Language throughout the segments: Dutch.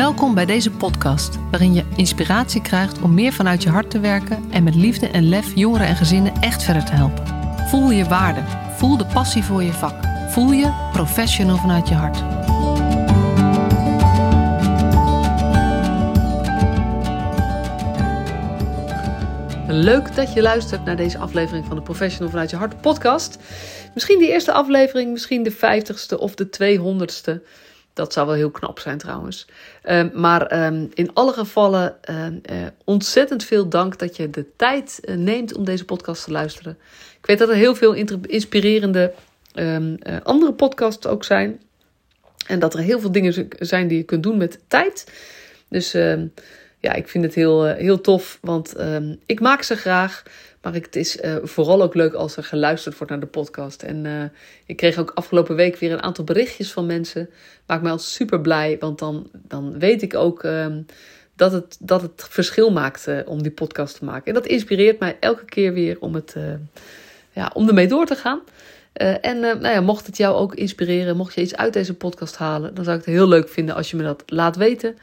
Welkom bij deze podcast, waarin je inspiratie krijgt om meer vanuit je hart te werken en met liefde en lef jongeren en gezinnen echt verder te helpen. Voel je waarde, voel de passie voor je vak, voel je professional vanuit je hart. Leuk dat je luistert naar deze aflevering van de Professional vanuit je hart podcast. Misschien de eerste aflevering, misschien de vijftigste of de tweehonderdste. Dat zou wel heel knap zijn trouwens. Ehm, maar ehm, in alle gevallen ehm, eh, ontzettend veel dank dat je de tijd uh, neemt om deze podcast te luisteren. Ik weet dat er heel veel inspirerende uh, andere podcasts ook zijn. En dat er heel veel dingen zijn die je kunt doen met tijd. Dus ja, ik vind het heel, heel tof, want ik maak ze graag. Maar het is uh, vooral ook leuk als er geluisterd wordt naar de podcast. En uh, ik kreeg ook afgelopen week weer een aantal berichtjes van mensen. Maakt mij al super blij, want dan, dan weet ik ook um, dat, het, dat het verschil maakt uh, om die podcast te maken. En dat inspireert mij elke keer weer om, het, ja, om ermee door te gaan. en nou ja, mocht het jou ook inspireren, mocht je iets uit deze podcast halen, dan zou ik het heel leuk vinden als je me dat laat weten.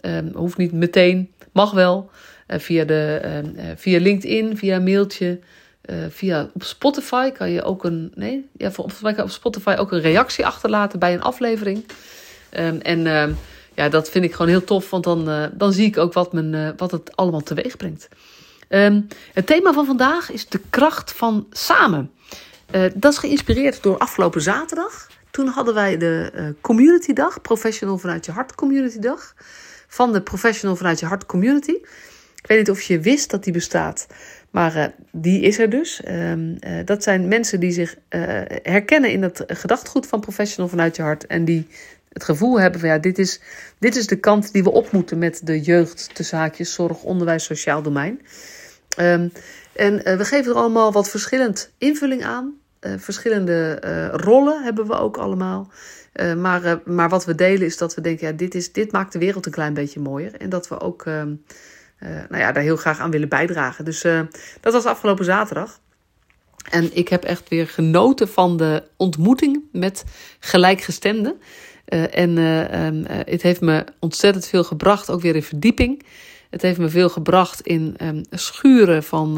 Um, hoeft niet meteen, mag wel. Eh, via, de, ehm, eh, via LinkedIn, via mailtje. Via op Spotify kan je ook een. Nee, ja, volgens mij kan op Spotify ook een reactie achterlaten bij een aflevering. Um, en uh, ja, dat vind ik gewoon heel tof, want dan, dan zie ik ook wat, men, wat het allemaal teweeg brengt. Um, het thema van vandaag is de kracht van samen. dat is geïnspireerd door afgelopen zaterdag. Toen hadden wij de Community Dag, Professional vanuit je hart Community Dag. Van de Professional vanuit je hart Community. Ik weet niet of je wist dat die bestaat, maar uh, die is er dus. Um, uh, dat zijn mensen die zich uh, herkennen in het gedachtegoed van professional vanuit je hart. En die het gevoel hebben van ja, dit is, dit is de kant die we op moeten met de jeugd, tussen haakjes, zorg, onderwijs, sociaal domein. Um, en we geven er allemaal wat verschillend invulling aan. verschillende rollen hebben we ook allemaal. maar, maar wat we delen is dat we denken, ja, dit, is, dit maakt de wereld een klein beetje mooier. En dat we ook ehm, nou ja, daar heel graag aan willen bijdragen. Dus uh, dat was afgelopen zaterdag. En ik heb echt weer genoten van de ontmoeting met gelijkgestemden. Uh, en um, het heeft me ontzettend veel gebracht, ook weer in verdieping. Het heeft me veel gebracht in um, schuren van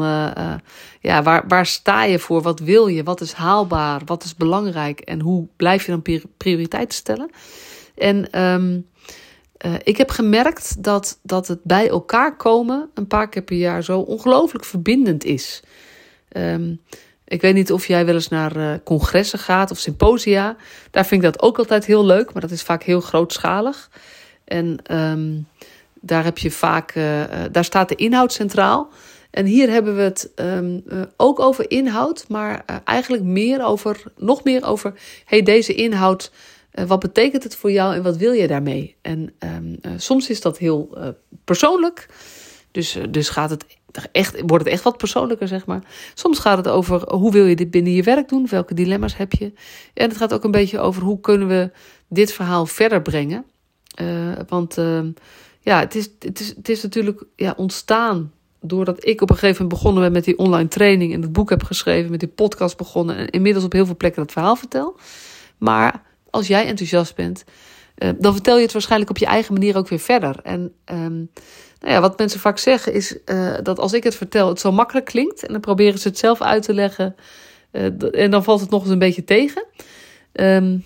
ja, waar, waar sta je voor? Wat wil je? Wat is haalbaar? Wat is belangrijk? En hoe blijf je dan prioriteiten stellen? En um, uh, ik heb gemerkt dat, dat het bij elkaar komen een paar keer per jaar zo ongelooflijk verbindend is. Um, ik weet niet of jij wel eens naar uh, congressen gaat of symposia. Daar vind ik dat ook altijd heel leuk, maar dat is vaak heel grootschalig. En um, daar heb je vaak, uh, daar staat de inhoud centraal. En hier hebben we het um, ook over inhoud, maar eigenlijk meer over, nog meer over, hey, deze inhoud uh, wat betekent het voor jou en wat wil je daarmee? En um, uh, soms is dat heel uh, persoonlijk. Dus, dus gaat het echt, wordt het echt wat persoonlijker, zeg maar. Soms gaat het over hoe wil je dit binnen je werk doen? Welke dilemma's heb je? En het gaat ook een beetje over hoe kunnen we dit verhaal verder brengen. want ehm, ja, het is, het, is, het is natuurlijk ja, ontstaan doordat ik op een gegeven moment begonnen ben met die online training en het boek heb geschreven, met die podcast begonnen en inmiddels op heel veel plekken dat verhaal vertel. Maar als jij enthousiast bent, uh, dan vertel je het waarschijnlijk op je eigen manier ook weer verder. En um, nou ja, wat mensen vaak zeggen is uh, dat als ik het vertel, het zo makkelijk klinkt. En dan proberen ze het zelf uit te leggen. Uh, en dan valt het nog eens een beetje tegen. Um,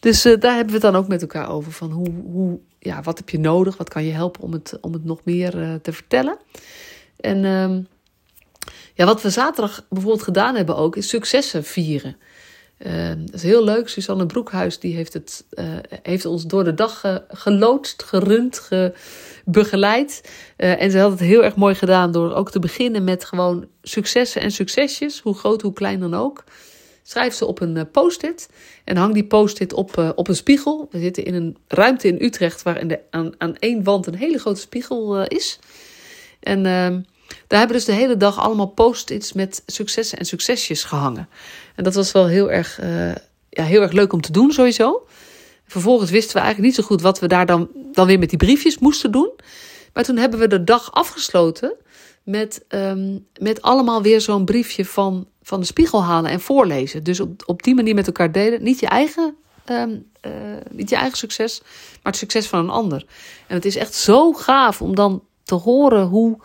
dus daar hebben we het dan ook met elkaar over. Van hoe, hoe, ja, wat heb je nodig? Wat kan je helpen om het, om het nog meer te vertellen? En um, ja, wat we zaterdag bijvoorbeeld gedaan hebben ook, is successen vieren. Dat is heel leuk. Susanne Broekhuis die heeft, het, uh, heeft ons door de dag ge, geloodst, gerund, ge, begeleid. Uh, en ze had het heel erg mooi gedaan door ook te beginnen met gewoon successen en succesjes. Hoe groot, hoe klein dan ook. Schrijf ze op een post-it en hang die post-it op, op een spiegel. We zitten in een ruimte in Utrecht waar in de, aan, aan één wand een hele grote spiegel is. En ehm, daar hebben dus de hele dag allemaal post-its met successen en succesjes gehangen. En dat was wel heel erg, uh, ja, heel erg leuk om te doen sowieso. Vervolgens wisten we eigenlijk niet zo goed wat we daar dan, dan weer met die briefjes moesten doen. Maar toen hebben we de dag afgesloten met, um, met allemaal weer zo'n briefje van, van de spiegel halen en voorlezen. Dus op, op die manier met elkaar delen. Niet je eigen ehm, eh, niet je eigen succes, maar het succes van een ander. En het is echt zo gaaf om dan te horen hoe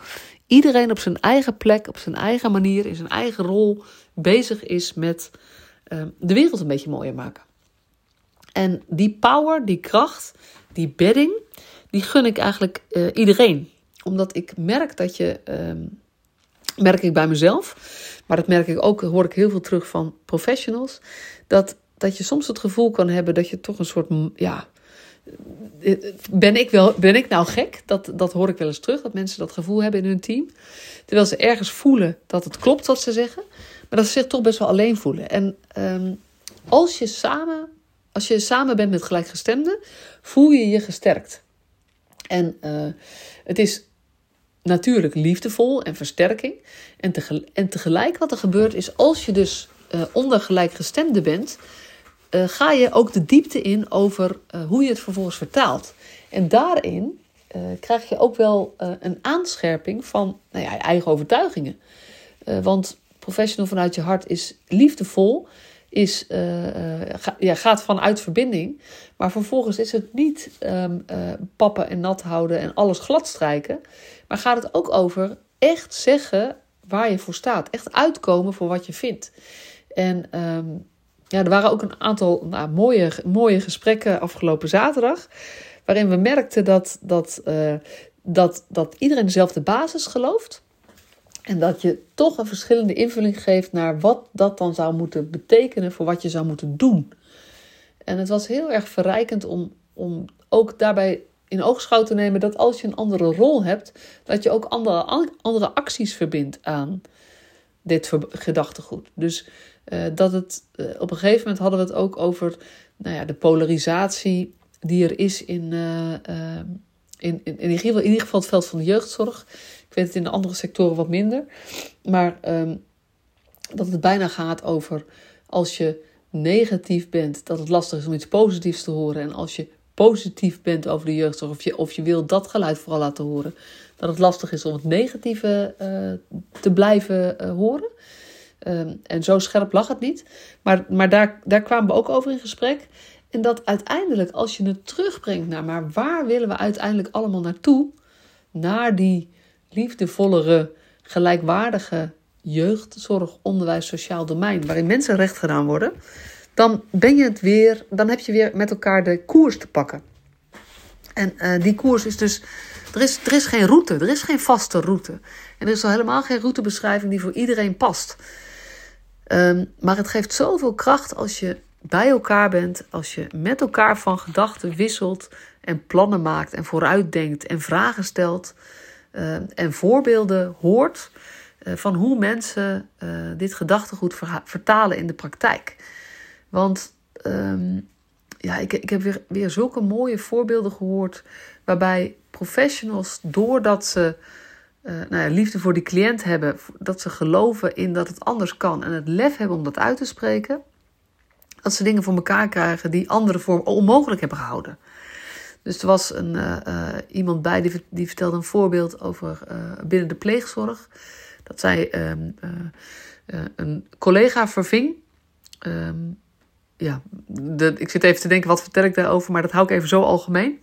iedereen op zijn eigen plek, op zijn eigen manier, in zijn eigen rol bezig is met ehm, de wereld een beetje mooier maken. En die power, die kracht, die bedding, die gun ik eigenlijk uh, iedereen. Omdat ik merk dat je, ehm, merk ik bij mezelf, maar dat merk ik ook, hoor ik heel veel terug van professionals, dat, dat je soms het gevoel kan hebben dat je toch een soort, ja, ben ik, wel, ben ik nou gek? Dat, dat hoor ik wel eens terug, dat mensen dat gevoel hebben in hun team. Terwijl ze ergens voelen dat het klopt wat ze zeggen, maar dat ze zich toch best wel alleen voelen. En um, als je samen als je samen bent met gelijkgestemden, voel je je gesterkt. En uh, het is natuurlijk liefdevol en versterking. En, tegelijk, en tegelijk wat er gebeurt is, als je dus uh, onder gelijkgestemden bent, uh, ga je ook de diepte in over hoe je het vervolgens vertaalt. En daarin krijg je ook wel een aanscherping van nou ja, je eigen overtuigingen. want professional vanuit je hart is liefdevol is, ja, gaat vanuit verbinding. Maar vervolgens is het niet uh, pappen en nat houden en alles glad strijken. Maar gaat het ook over echt zeggen waar je voor staat. Echt uitkomen voor wat je vindt. En um, ja, er waren ook een aantal nou, mooie, mooie gesprekken afgelopen zaterdag. Waarin we merkten dat, dat, dat, dat iedereen dezelfde basis gelooft. En dat je toch een verschillende invulling geeft naar wat dat dan zou moeten betekenen voor wat je zou moeten doen. En het was heel erg verrijkend om, om ook daarbij in oogschouw te nemen dat als je een andere rol hebt, dat je ook andere, andere acties verbindt aan dit gedachtegoed. Dus uh, dat het, uh, op een gegeven moment hadden we het ook over nou ja, de polarisatie die er is in, uh, in, in, in, ieder geval, in ieder geval het veld van de jeugdzorg. Ik weet het in de andere sectoren wat minder. Maar um, dat het bijna gaat over als je negatief bent, dat het lastig is om iets positiefs te horen. En als je positief bent over de jeugdzorg, of je, of je wil dat geluid vooral laten horen, dat het lastig is om het negatieve te blijven horen. Um, en zo scherp lag het niet. Maar, maar daar, daar kwamen we ook over in gesprek. En dat uiteindelijk, als je het terugbrengt naar, maar waar willen we uiteindelijk allemaal naartoe? Naar die liefdevollere, gelijkwaardige jeugdzorg, onderwijs, sociaal domein, waarin mensen recht gedaan worden, dan ben je het weer, dan heb je weer met elkaar de koers te pakken. En uh, die koers is dus, er is, er is geen route, er is geen vaste route. En er is al helemaal geen routebeschrijving die voor iedereen past. Um, maar het geeft zoveel kracht als je bij elkaar bent, als je met elkaar van gedachten wisselt en plannen maakt en vooruitdenkt en vragen stelt uh, en voorbeelden hoort uh, van hoe mensen uh, dit gedachtegoed vertalen in de praktijk. Want um, ja, ik, ik heb weer, weer zulke mooie voorbeelden gehoord waarbij professionals, doordat ze nou ja, liefde voor die cliënt hebben, dat ze geloven in dat het anders kan en het lef hebben om dat uit te spreken, dat ze dingen voor elkaar krijgen die anderen voor onmogelijk hebben gehouden. Dus er was een, uh, uh, iemand bij die, die vertelde een voorbeeld over binnen de pleegzorg. Dat zij um, een collega verving. Um, ja, ik zit even te denken, wat vertel ik daarover? Maar dat hou ik even zo algemeen.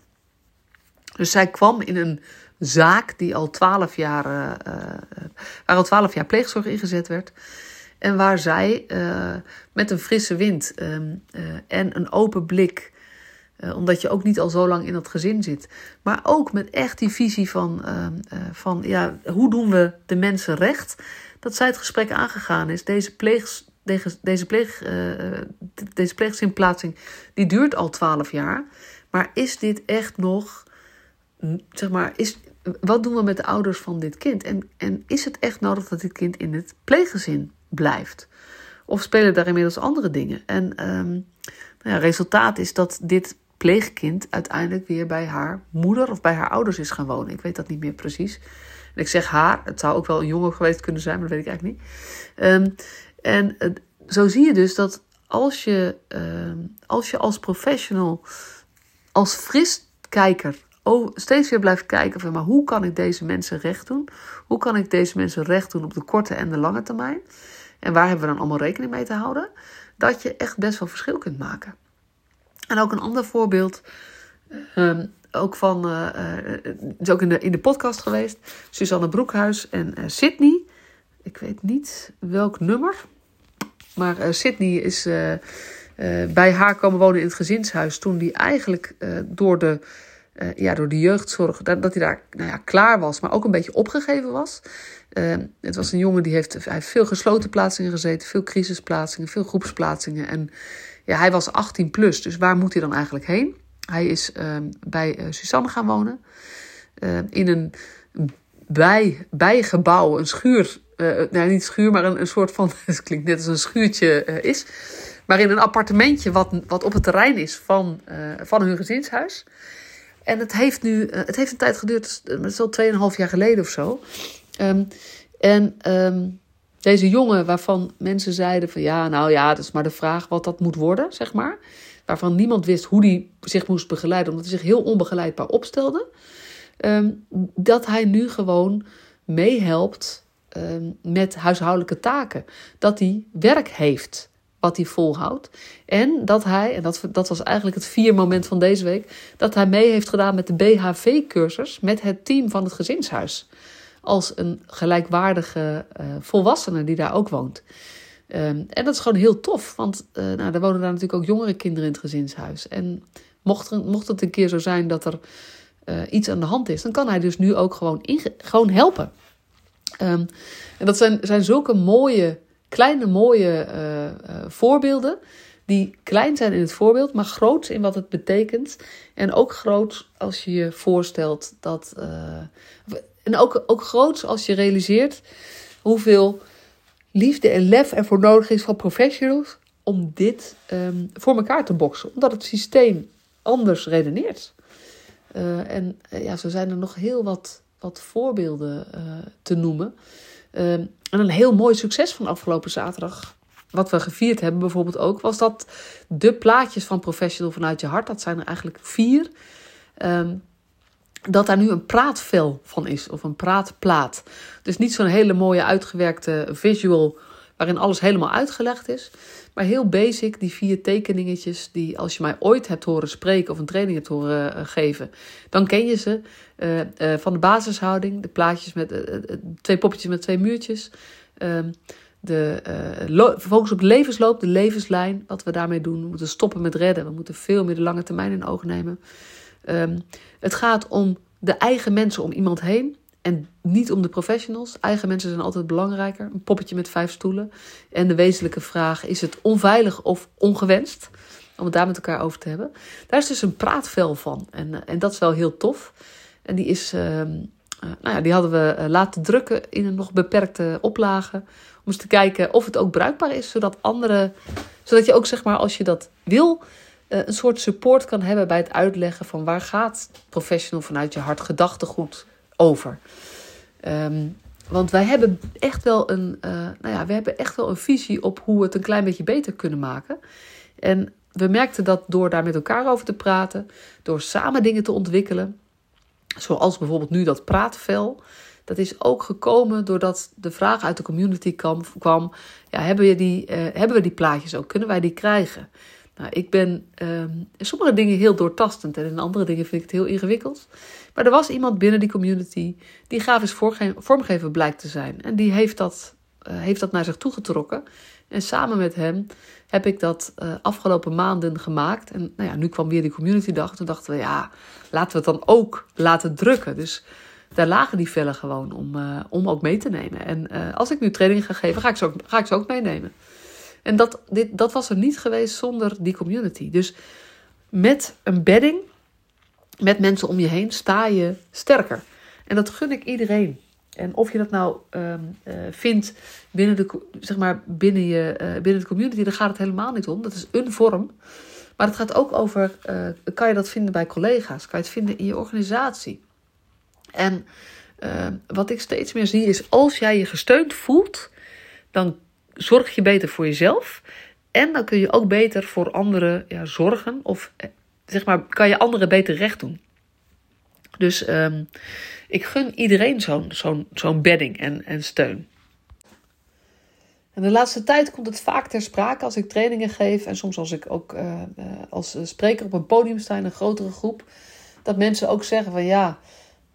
Dus zij kwam in een zaak die al twaalf jaar, waar al twaalf jaar pleegzorg ingezet werd. En waar zij met een frisse wind um, en een open blik omdat je ook niet al zo lang in dat gezin zit. Maar ook met echt die visie van, uh, van ja, hoe doen we de mensen recht? Dat zij het gesprek aangegaan is. Deze, pleeg, deze, pleeg, deze pleegzinplaatsing die duurt al twaalf jaar. Maar is dit echt nog, zeg maar, is, wat doen we met de ouders van dit kind? En, en is het echt nodig dat dit kind in het pleeggezin blijft? Of spelen daar inmiddels andere dingen? En um, nou ja, resultaat is dat dit pleegkind uiteindelijk weer bij haar moeder of bij haar ouders is gaan wonen. Ik weet dat niet meer precies. En ik zeg haar, het zou ook wel een jongen geweest kunnen zijn, maar dat weet ik eigenlijk niet. Um, en uh, zo zie je dus dat als je, uh, als je als professional, als fris kijker, steeds weer blijft kijken van, maar hoe kan ik deze mensen recht doen? Hoe kan ik deze mensen recht doen op de korte en de lange termijn? En waar hebben we dan allemaal rekening mee te houden? Dat je echt best wel verschil kunt maken. En ook een ander voorbeeld, ehm, ook van, uh, is ook in de, in de podcast geweest, Suzanne Broekhuis en uh, Sydney. Ik weet niet welk nummer, maar Sydney is bij haar komen wonen in het gezinshuis toen die eigenlijk door de ja, door de jeugdzorg, dat, dat hij daar nou ja, klaar was, maar ook een beetje opgegeven was. Uh, het was een jongen die heeft, hij heeft veel gesloten plaatsingen gezeten, veel crisisplaatsingen, veel groepsplaatsingen. En ja, hij was 18 plus, dus waar moet hij dan eigenlijk heen? Hij is uh, bij uh, Suzanne gaan wonen. in een bij, bijgebouw, een schuur. nou, niet schuur, maar een, een soort van. Het klinkt net als een schuurtje is. Maar in een appartementje wat, wat op het terrein is van, van hun gezinshuis. En het heeft nu, het heeft een tijd geduurd, het is al 2,5 jaar geleden of zo. Um, en um, deze jongen, waarvan mensen zeiden van ja, nou ja, dat is maar de vraag wat dat moet worden, zeg maar. Waarvan niemand wist hoe hij zich moest begeleiden, omdat hij zich heel onbegeleidbaar opstelde. Um, dat hij nu gewoon meehelpt met huishoudelijke taken. Dat hij werk heeft wat hij volhoudt. En dat hij, en dat, dat was eigenlijk het vier moment van deze week, dat hij mee heeft gedaan met de BHV-cursus met het team van het gezinshuis als een gelijkwaardige uh, volwassene die daar ook woont. Um, en dat is gewoon heel tof, want uh, nou, er wonen daar natuurlijk ook jongere kinderen in het gezinshuis. En mocht, er, mocht het een keer zo zijn dat er uh, iets aan de hand is, dan kan hij dus nu ook gewoon, gewoon helpen. Um, en dat zijn, zijn zulke mooie, kleine mooie voorbeelden die klein zijn in het voorbeeld, maar groot in wat het betekent. En ook groot als je je voorstelt dat. Uh, en ook, ook groot als je realiseert hoeveel liefde en lef er voor nodig is van professionals om dit um, voor elkaar te boksen. Omdat het systeem anders redeneert. En ja, zo zijn er nog heel wat, wat voorbeelden te noemen. En een heel mooi succes van afgelopen zaterdag wat we gevierd hebben bijvoorbeeld ook, was dat de plaatjes van Professional vanuit je hart, dat zijn er eigenlijk vier, um, dat daar nu een praatvel van is, of een praatplaat. Dus niet zo'n hele mooie uitgewerkte visual waarin alles helemaal uitgelegd is, maar heel basic, die vier tekeningetjes die als je mij ooit hebt horen spreken of een training hebt horen uh, geven, dan ken je ze. Uh, uh, van de basishouding, de plaatjes met twee poppetjes met twee muurtjes. Ehm, de focus op levensloop, de levenslijn, wat we daarmee doen. We moeten stoppen met redden. We moeten veel meer de lange termijn in oog nemen. Um, het gaat om de eigen mensen om iemand heen en niet om de professionals. Eigen mensen zijn altijd belangrijker. Een poppetje met vijf stoelen. En de wezenlijke vraag: is het onveilig of ongewenst? Om het daar met elkaar over te hebben. Daar is dus een praatvel van. En, uh, en dat is wel heel tof. En die is. Uh, nou ja, die hadden we laten drukken in een nog beperkte oplage om eens te kijken of het ook bruikbaar is, zodat anderen, zodat je ook zeg maar als je dat wil, eh, een soort support kan hebben bij het uitleggen van waar gaat professional vanuit je hart gedachtegoed over. Um, want wij hebben echt wel een, uh, nou ja, we hebben echt wel een visie op hoe we het een klein beetje beter kunnen maken. En we merkten dat door daar met elkaar over te praten, door samen dingen te ontwikkelen, zoals bijvoorbeeld nu dat praatvel, dat is ook gekomen doordat de vraag uit de community kwam: ja, hebben, we die, uh, hebben we die plaatjes ook? Kunnen wij die krijgen? Nou, ik ben um, in sommige dingen heel doortastend en in andere dingen vind ik het heel ingewikkeld. Maar er was iemand binnen die community die grafisch vormgever blijkt te zijn. En die heeft dat, uh, heeft dat naar zich toegetrokken. En samen met hem heb ik dat uh, afgelopen maanden gemaakt. En nou ja, nu kwam weer die community dag. Toen dachten we, ja, laten we het dan ook laten drukken. Dus daar lagen die vellen gewoon om, uh, om ook mee te nemen. En als ik nu training ga geven, ga ik ze ook, ga ik ze ook meenemen. En dat, dit, dat was er niet geweest zonder die community. Dus met een bedding, met mensen om je heen, sta je sterker. En dat gun ik iedereen. En of je dat nou um, uh, vindt binnen de, zeg maar binnen, je, binnen de community, daar gaat het helemaal niet om. Dat is een vorm. Maar het gaat ook over, kan je dat vinden bij collega's? Kan je het vinden in je organisatie? En wat ik steeds meer zie is, als jij je gesteund voelt, dan zorg je beter voor jezelf. En dan kun je ook beter voor anderen ja, zorgen. Of eh, zeg maar, kan je anderen beter recht doen. Dus um, ik gun iedereen zo'n zo'n zo'n bedding en, en steun. En de laatste tijd komt het vaak ter sprake als ik trainingen geef en soms als ik ook uh, als spreker op een podium sta in een grotere groep, dat mensen ook zeggen van ja,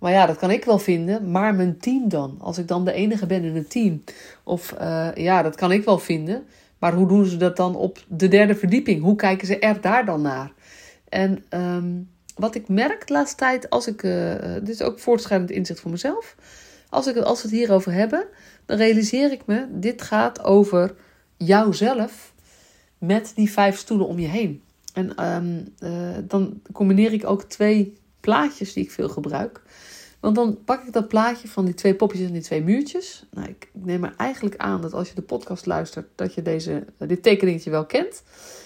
maar ja, dat kan ik wel vinden, maar mijn team dan? Als ik dan de enige ben in het team. Of uh, ja, dat kan ik wel vinden, maar hoe doen ze dat dan op de derde verdieping? Hoe kijken ze er daar dan naar? En um, wat ik merk de laatste tijd, als ik, uh, dit is ook voortschrijdend inzicht voor mezelf, als, ik, als we het hierover hebben, dan realiseer ik me, dit gaat over jouzelf met die vijf stoelen om je heen. En uh, dan combineer ik ook twee plaatjes die ik veel gebruik. Want dan pak ik dat plaatje van die twee popjes en die twee muurtjes. Nou, ik, neem er eigenlijk aan dat als je de podcast luistert, dat je deze, dit tekeningetje wel kent.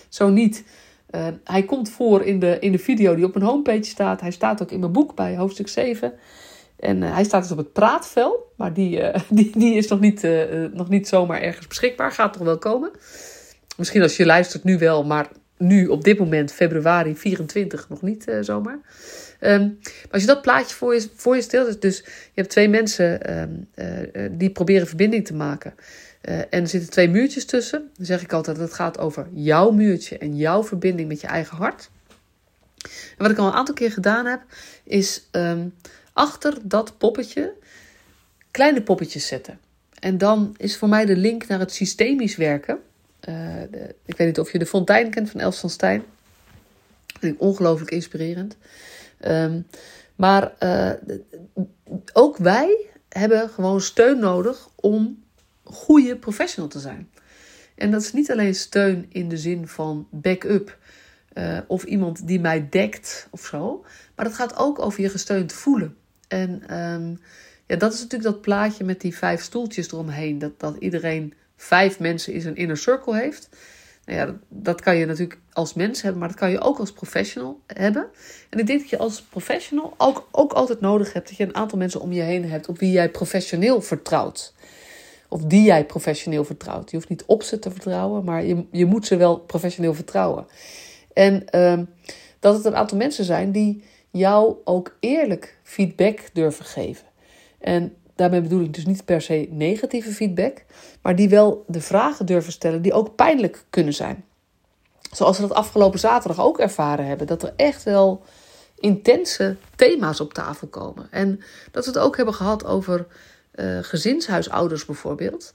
Zo niet. Uh, hij komt voor in de, in de video die op mijn homepage staat. Hij staat ook in mijn boek bij hoofdstuk 7. En uh, hij staat dus op het praatvel. Maar die, die, die is nog niet, nog niet zomaar ergens beschikbaar. Gaat toch wel komen. Misschien als je luistert nu wel, maar nu op dit moment, februari 24, nog niet zomaar. Um, maar als je dat plaatje voor je, voor je stelt, dus je hebt twee mensen um, uh, die proberen verbinding te maken. En er zitten twee muurtjes tussen. Dan zeg ik altijd dat het gaat over jouw muurtje en jouw verbinding met je eigen hart. En wat ik al een aantal keer gedaan heb, is um, achter dat poppetje kleine poppetjes zetten. En dan is voor mij de link naar het systemisch werken. De, ik weet niet of je de fontein kent van Els van Stijn. Ongelooflijk inspirerend. Um, maar uh, ook wij hebben gewoon steun nodig om goede professional te zijn. En dat is niet alleen steun in de zin van backup uh, of iemand die mij dekt of zo, maar dat gaat ook over je gesteund voelen. En um, ja, dat is natuurlijk dat plaatje met die vijf stoeltjes eromheen, dat, dat iedereen vijf mensen in zijn inner circle heeft. Nou ja, dat, kan je natuurlijk als mens hebben, maar dat kan je ook als professional hebben. En ik denk dat je als professional ook, ook altijd nodig hebt dat je een aantal mensen om je heen hebt op wie jij professioneel vertrouwt. Of die jij professioneel vertrouwt. Je hoeft niet op ze te vertrouwen, maar je, je moet ze wel professioneel vertrouwen. En uh, dat het een aantal mensen zijn die jou ook eerlijk feedback durven geven. En daarmee bedoel ik dus niet per se negatieve feedback, maar die wel de vragen durven stellen die ook pijnlijk kunnen zijn. Zoals we dat afgelopen zaterdag ook ervaren hebben, dat er echt wel intense thema's op tafel komen. En dat we het ook hebben gehad over uh, gezinshuisouders bijvoorbeeld,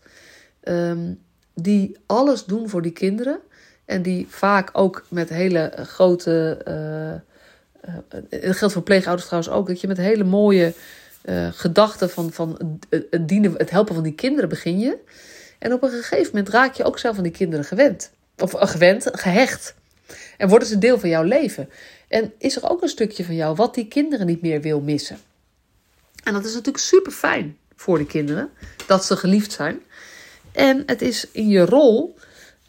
um, die alles doen voor die kinderen en die vaak ook met hele grote. Uh, het geldt voor pleegouders trouwens ook, dat je met hele mooie uh, gedachte van, van het, dienen, het helpen van die kinderen begin je. En op een gegeven moment raak je ook zelf van die kinderen gewend. Of uh, gewend, gehecht. En worden ze deel van jouw leven. En is er ook een stukje van jou wat die kinderen niet meer wil missen. En dat is natuurlijk super fijn voor de kinderen, dat ze geliefd zijn. En het is in je rol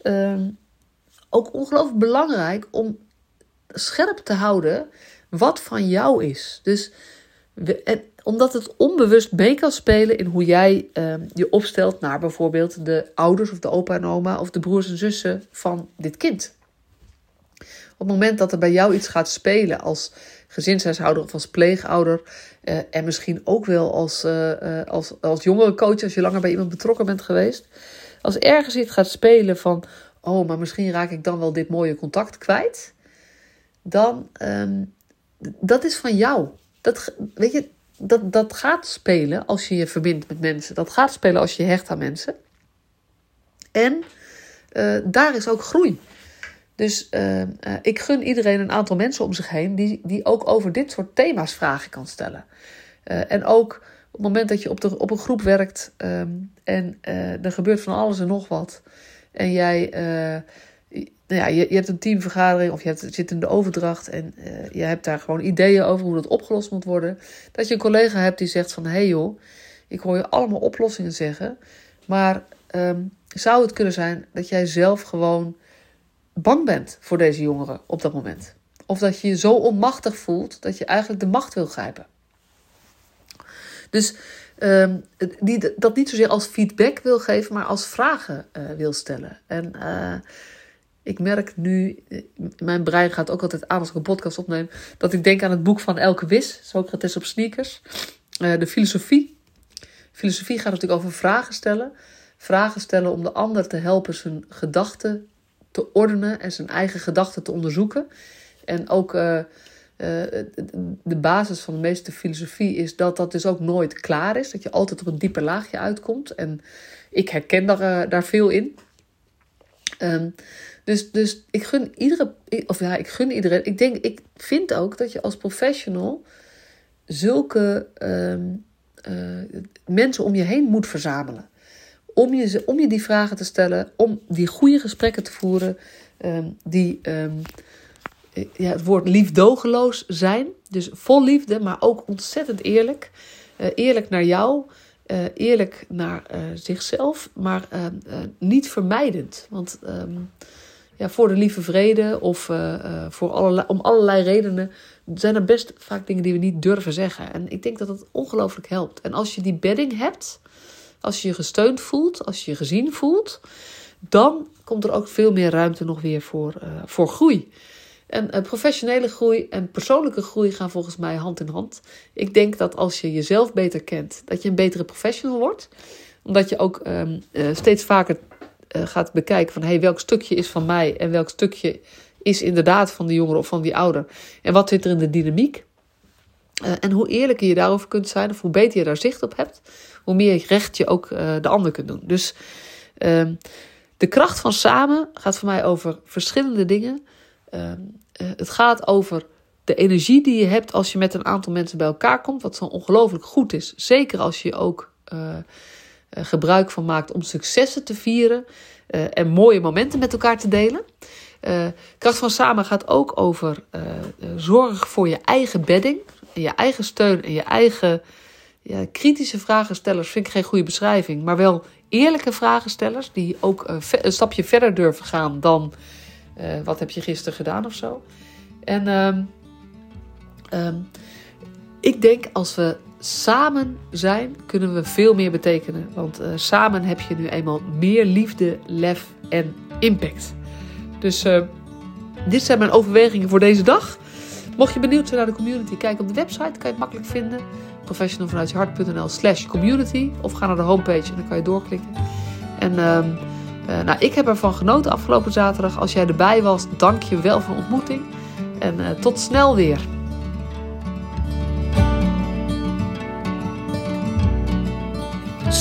uh, ook ongelooflijk belangrijk om scherp te houden wat van jou is. Dus omdat het onbewust mee kan spelen in hoe jij uh, je opstelt naar bijvoorbeeld de ouders of de opa en oma of de broers en zussen van dit kind. Op het moment dat er bij jou iets gaat spelen als gezinshuishouder of als pleegouder uh, en misschien ook wel als, uh, als, als jongere coach als je langer bij iemand betrokken bent geweest. Als ergens iets gaat spelen van, oh, maar misschien raak ik dan wel dit mooie contact kwijt. Dan, um, dat is van jou. Dat, weet je, dat, dat gaat spelen als je je verbindt met mensen. Dat gaat spelen als je hecht aan mensen. En uh, daar is ook groei. Dus uh, uh, ik gun iedereen een aantal mensen om zich heen die, die ook over dit soort thema's vragen kan stellen. en ook op het moment dat je op, de, op een groep werkt um, en er gebeurt van alles en nog wat. En jij ja, je, je hebt een teamvergadering of je hebt, zit in de overdracht en uh, je hebt daar gewoon ideeën over hoe dat opgelost moet worden. Dat je een collega hebt die zegt van, hé hey joh, ik hoor je allemaal oplossingen zeggen, maar um, zou het kunnen zijn dat jij zelf gewoon bang bent voor deze jongeren op dat moment? Of dat je je zo onmachtig voelt dat je eigenlijk de macht wil grijpen. Dus die, dat niet zozeer als feedback wil geven, maar als vragen uh, wil stellen. En uh, ik merk nu, mijn brein gaat ook altijd aan als ik een podcast opneem, dat ik denk aan het boek van Elke Wis, Socrates op sneakers. Uh, de filosofie. Filosofie gaat natuurlijk over vragen stellen. vragen stellen om de ander te helpen zijn gedachten te ordenen en zijn eigen gedachten te onderzoeken. En ook uh, de basis van de meeste filosofie is dat dat dus ook nooit klaar is. Dat je altijd op een dieper laagje uitkomt. En ik herken daar, daar veel in. Um, dus, dus ik gun iedere, of ja, ik gun iedereen. Ik denk, ik vind ook dat je als professional zulke um, uh, mensen om je heen moet verzamelen. Om je, om je die vragen te stellen, om die goede gesprekken te voeren, um, die um, ja, het woord liefdogeloos zijn. Dus vol liefde, maar ook ontzettend eerlijk. Uh, eerlijk naar jou, eerlijk naar zichzelf, maar niet vermijdend. Want ja, voor de lieve vrede of voor allerlei, om allerlei redenen zijn er best vaak dingen die we niet durven zeggen. En ik denk dat dat ongelooflijk helpt. En als je die bedding hebt, als je je gesteund voelt, als je je gezien voelt, dan komt er ook veel meer ruimte nog weer voor, uh, voor groei. En professionele groei en persoonlijke groei gaan volgens mij hand in hand. Ik denk dat als je jezelf beter kent, dat je een betere professional wordt. Omdat je ook uh, steeds vaker gaat bekijken van hey, welk stukje is van mij en welk stukje is inderdaad van de jongere of van die ouder. En wat zit er in de dynamiek? Uh, en hoe eerlijker je daarover kunt zijn, of hoe beter je daar zicht op hebt, hoe meer recht je ook uh, de ander kunt doen. Dus uh, de kracht van samen gaat voor mij over verschillende dingen. Ehm, eh, het gaat over de energie die je hebt als je met een aantal mensen bij elkaar komt, wat zo ongelooflijk goed is. Zeker als je ook gebruik van maakt om successen te vieren en mooie momenten met elkaar te delen. Uh, kracht van samen gaat ook over zorg voor je eigen bedding, je eigen steun en je eigen ja, kritische vragenstellers. Vind ik geen goede beschrijving, maar wel eerlijke vragenstellers die ook een stapje verder durven gaan dan wat heb je gisteren gedaan of zo. En um, um, ik denk als we samen zijn, kunnen we veel meer betekenen. Want samen heb je nu eenmaal meer liefde, lef en impact. Dus uh, dit zijn mijn overwegingen voor deze dag. Mocht je benieuwd zijn naar de community, kijk op de website. Kan je het makkelijk vinden. professionalvanuitjehart.nl slash community. Of ga naar de homepage en dan kan je doorklikken. En uh, uh, nou, ik heb ervan genoten afgelopen zaterdag. Als jij erbij was, dank je wel voor de ontmoeting. En tot snel weer.